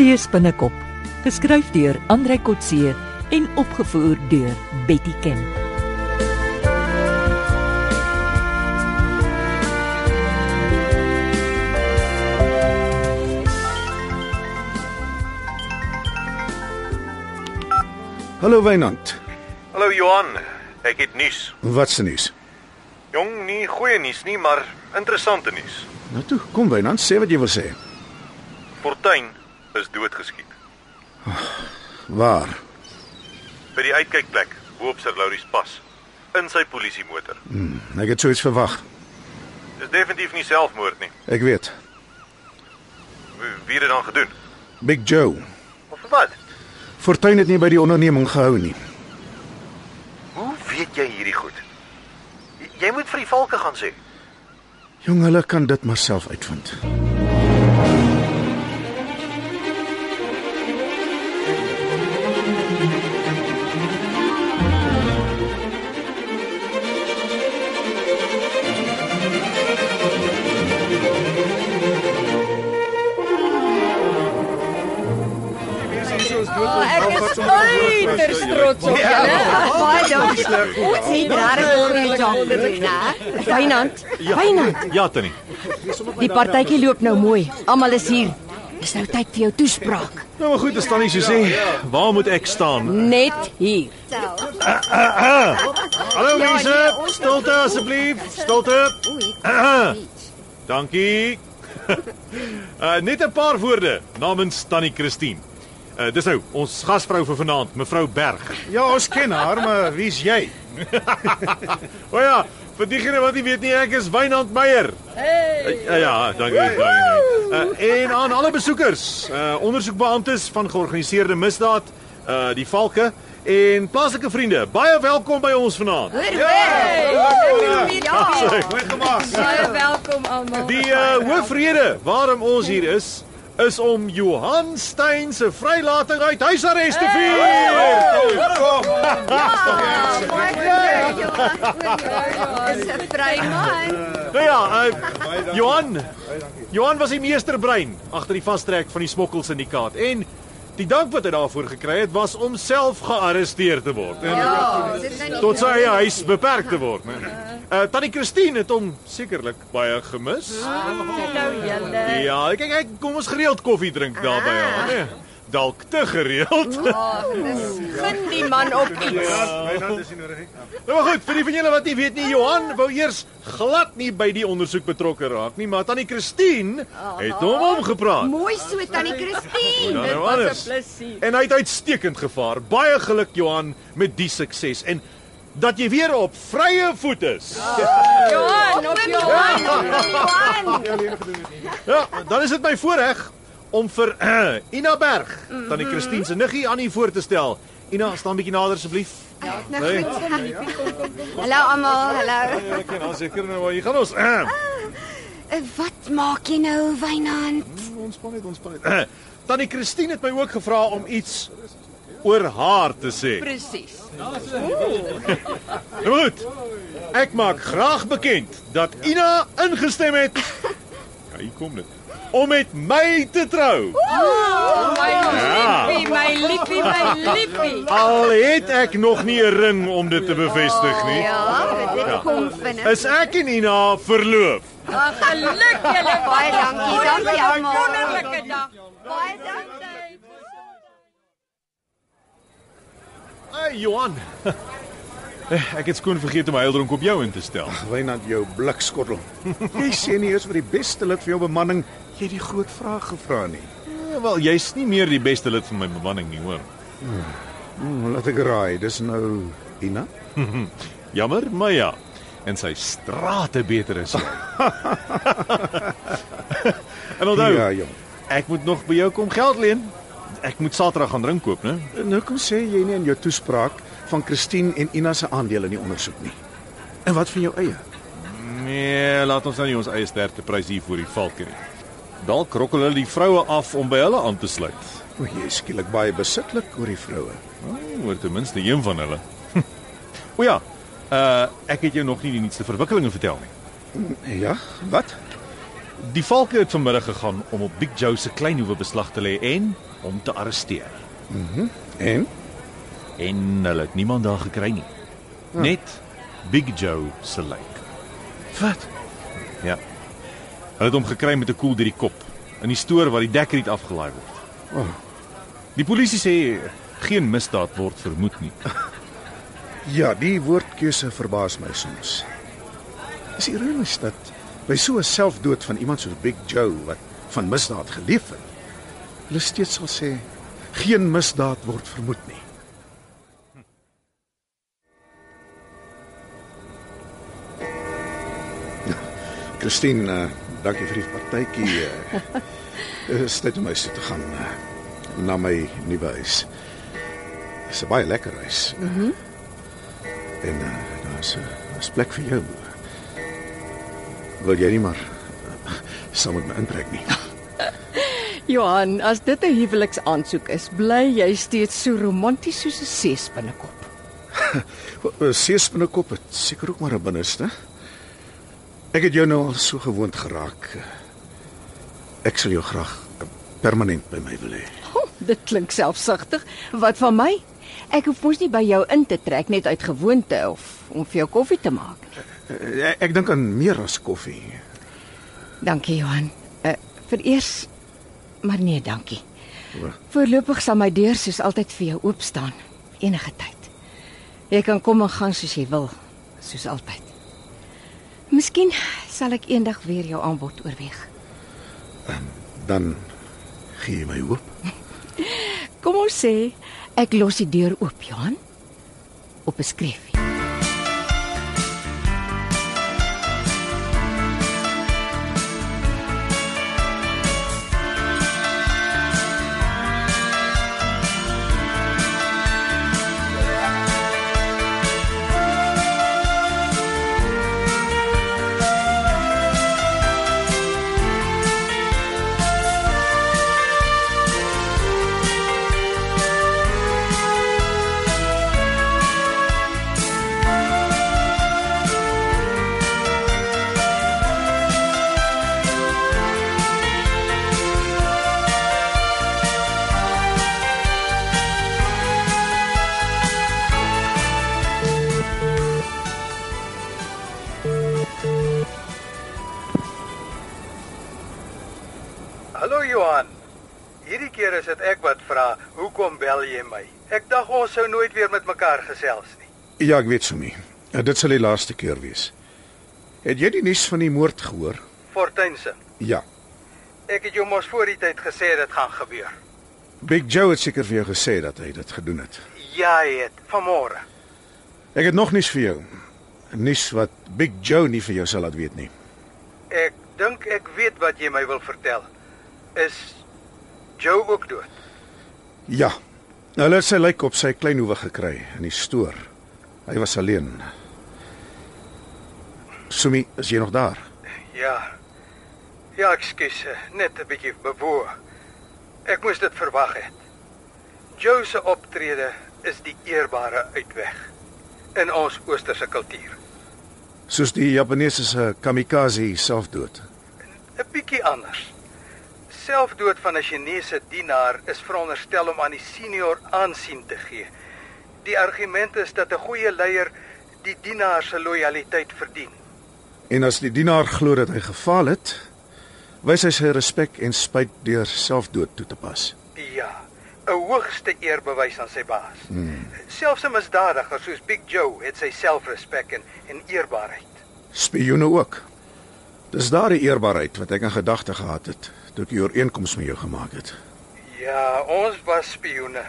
See spinnekop, geskryf deur Andrei Kotse en opgevoer deur Betty Ken. Hallo Wynand. Hallo Johan, ek het nuus. Wat se nuus? Jong, nie goeie nuus nie, maar interessante nuus. Nou toe, kom Wynand, sê wat jy wil sê. Fortuin is doodgeskiet Waar? by die uitkykplek bo op Sir Laurie se pas in sy polisiemotor. Hm, ek het so iets verwag. Dis definitief nie selfmoord nie. Ek weet. Wie wie het dit dan gedoen? Big Joe. Of wat? Fortuin het nie by die onderneming gehou nie. Hoe weet jy hierdie goed? Jy moet vir die valke gaan sê. Jong, hulle kan dit maar self uitvind. Ek uiters trots op julle. Baie dankie. Ons het regtig 'n goeie job gedoen, hè? Wynand. Wynand. Ja, Tannie. Die partytjie loop nou mooi. Almal is hier. Dis nou tyd vir jou toespraak. Nou maar goed, dit staan nie so sê. Waar moet ek staan? Net hier. Hallo mense, stilte asseblief. Stilte. Dankie. uh, net 'n paar woorde namens Tannie Christine. Uh, dis nou ons gasvrou vir vanaand, mevrou Berg. Ja, ons ken haar, maar wie's jy? O ja, vir diegene wat nie weet nie, ek is Wynand Meyer. Hey. Uh, ja, dankie, dankie. Uh, en aan alle besoekers, uh, ondersoekbeamptes van georganiseerde misdaad, uh, die valke en plaaslike vriende, baie welkom by ons vanaand. Ja. Mooi gemaak. Baie welkom almal. Die uh, hoofrede waarom ons hier is, is om Johan Steyn se vrylating uit huisarrest te vier. Kom. Dis 'n vryman. Nou ja, uh, Johan. Johan was die meesterbrein agter die vastrek van die smokkelsyndikaat en die dank wat hy daarvoor gekry het was om self gearresteer te word en Ja, tot sy eie huis beperk te word, né? Uh, Tannie Christine het hom sekerlik baie gemis. Nou julle. Ja, kyk kyk, kom ons gereeld koffie drink daar by haar, né? Dalk te gereeld. Gun die man op iets. Wynand is nie nodig nie. Nou maar goed, vir die van julle wat nie weet nie, Johan wou eers glad nie by die ondersoek betrokke raak nie, maar Tannie Christine het hom omgepraat. Mooi so tannie Christine. Nou, nou Was 'n plesier. En hy het uitstekend gevaar. Baie geluk Johan met die sukses en dat jy weer op vrye voet is. Johan, op Johan. Ja, dan is dit my voorreg om vir uh, Ina Berg, Tannie Christine se niggie aan u voor te stel. Ina, staan bietjie nader asseblief. Nou Nee. goed. Hallo almal, hallo. Ek ken al seker nou waar jy gaan ons. Uh, Eh, Wat maak jy nou, Wynand? ontspan net, ontspan net. Uh, Tannie Christine het my ook gevra om iets oor haar te sê. Presies. Nou goed. Ek maak graag bekend dat Ina ingestem het. Ja, hier kom dit. Om met my te trou. My Ja. liefie, my liefie, my liefie. Al het ek nog nie 'n ring om dit te bevestig nie. Ja, dit kom vinnig. Is ek en Ina verloof? Ag, geluk julle. Baie dankie, dankie almal. Wonderlike dag. Baie dankie. Hey Johan. Ek het skoon vergeet om 'n heildronk op jou in te stel. Wynand jou blikskottel. Jy sê nie eers vir die beste lid van jou bemanning jy die groot vraag gevra nie. Ja, wel, jy's nie meer die beste lid van my bemanning nie, hoor. Hmm, laat ek raai, dis nou Ina. Jammer, maar ja. En sy strate beter is. en onthou, Ja, jong. ek moet nog by jou kom geld leen. Ek moet Saterdag gaan drink koop, né? Nou kom sê jy nie in jou toespraak van Christine en Ina se aandele in die ondersoek nie. En wat van jou eie? Nee, laat ons nou nie ons eie sterkte prys hier voor die valke nie. Dalk rokkel hulle die vroue af om by hulle aan te sluit. O, jy is skielik baie besitlik oor die vroue. Oh, oor ten minste een van hulle. o ja, uh ek het jou nog nie die nuutste verwikkelinge vertel nie. Ja, wat? Die valke het vanmiddag gegaan om op Big Joe se kleinhoewe beslag te lê en om te arresteer. En En hulle het niemand daar gekry nie. Net Big Joe se lijk. wat? Ja. Hulle het hom gekry met 'n koel deur die kop in die stoor waar die dekkeriet afgelaai word. Oh. Die polisie sê geen misdaad word vermoed nie. Ja, die woordkeuse verbaas my soms. Is ironies dat by so 'n selfdood van iemand soos Big Joe wat van misdaad geleef het, hulle steeds sal sê geen misdaad word vermoed nie. Ja, Christine, uh, dankie vir die partytjie. Uh, is dit om huis toe te gaan uh, na my nuwe huis. Dis 'n baie lekker huis. Mhm. En uh, daar's 'n plek vir jou. Wil jy nie maar uh, saam met my intrek nie? Johan, as dit 'n huweliksaansoek is, bly jy steeds so romanties soos 'n seespinnekop. Sees binnekop het seker ook maar 'n binneste. Ek het jou nou al so gewoond geraak. Ek sal jou graag permanent by my wil hê. Oh, dit klink selfsugtig. Wat van my? Ek hoef mos nie by jou in te trek net uit gewoonte of om vir jou koffie te maak. Uh, Ek, ek dink aan meer as koffie. Dankie Johan. Uh, vereers maar nee, dankie. O. Voorlopig sal my deur soos altyd vir jou oop staan enige tyd. Jy kan kom en gaan soos jy wil, soos altyd. Miskien sal ek eendag weer jou aanbod oorweeg. Dan gee jy my hoop. Kom ons sê ek los die deur oop, Johan. Op 'n skreefie. Keer is dit ek wat vra, "Hoekom bel jy my?" Ek dink ons sou nooit weer met mekaar gesels nie. Ja, ek weet Sumi. Uh, dit sal die laaste keer wees. Het jy die nuus van die moord gehoor? Fortuinse. Ja. Ek het jou mos voor die tyd gesê dit gaan gebeur. Big Joe het seker vir jou gesê dat hy dit gedoen het. Ja, hy het vanmôre. Ek het nog nuus vir jou. Nuus wat Big Joe nie vir jou sal laat weet nie. Ek dink ek weet wat jy my wil vertel. Is Joe ook dood? Ja. Hulle het sy lijk op sy klein hoewe gekry in die stoor. Hy was alleen. Sumi, is jy nog daar? Ja. Ja, ekskuus, net 'n bietjie bewoe. Ek moes dit verwag het. Joe se optrede is die eerbare uitweg in ons oosterse kultuur. Soos die Japaneese se kamikaze selfdood. 'n Bietjie anders. Selfdood van 'n Chinese dienaar is veronderstel om aan die senior aansien te gee. Die argument is dat 'n goeie leier die dienaar se lojaliteit verdien. En as die dienaar glo dat hy gefaal het, wys hy sy respek en spyt deur selfdood toe te pas. Ja, 'n hoogste eerbewys aan sy baas. Hmm. Selfs 'n misdadiger soos Big Joe het sy selfrespek en, en eerbaarheid. Spioene ook. Dis daardie eerbaarheid wat ek in gedagte gehad het toe ek die ooreenkoms met jou gemaak het. Ja, ons was spioene.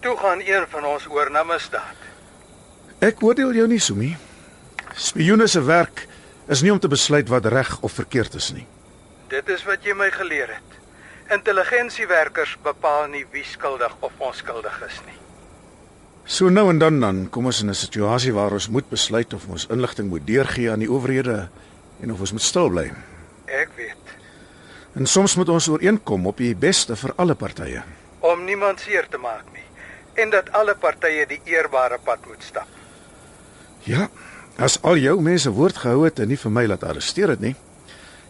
Toe gaan een van ons oor na misdaad. Ek oordeel jou nie, Sumi. Spioene se werk is nie om te besluit wat reg of verkeerd is nie. Dit is wat jy my geleer het. Intelligensiewerkers bepaal nie wie skuldig of onskuldig is nie. So nou en dan dan kom ons in 'n situasie waar ons moet besluit of ons inligting moet deurgee aan die owerhede en of ons moet stil bly. En soms moet ons ooreenkom op die beste vir alle partye. Om niemand seer te maak nie en dat alle partye die eerbare pad moet stap. Ja, as al jou mense woord gehou het en nie vir my laat arresteer het nie,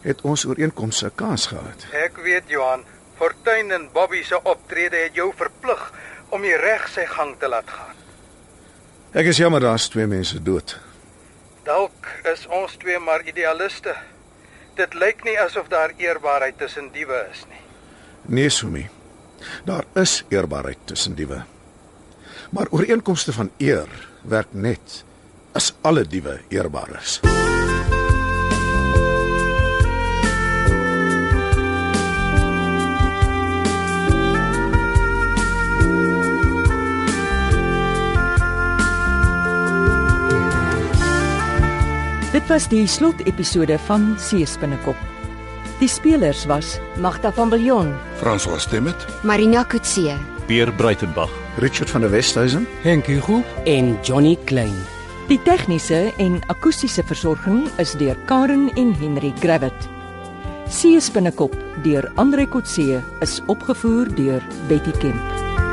het ons ooreenkoms 'n kans gehad. Ek weet Johan, Fortuin en Bobby se optrede het jou verplig om die reg sy gang te laat gaan. Ek is jammer daar's twee mense dood. Dalk is ons twee maar idealiste. Dit lyk nie asof daar eerbaarheid tussen diewe is nie. Nee, Sumi. Daar is eerbaarheid tussen diewe. Maar ooreenkomste van eer werk net as alle diewe eerbaar is. Dit was die slotepisode van Seespinnekop. Die spelers was Magda van Biljon, François Stemmet, Marina Kutse Peer Breitenberg. Richard van der Westhuizen, Henk Hugo en Johnny Klein. die tegniese en akoestiese versorging is deur Karen en Henry Gravett. Seespinnekop deur Andre Kotse is opgevoer deur Betty Kemp.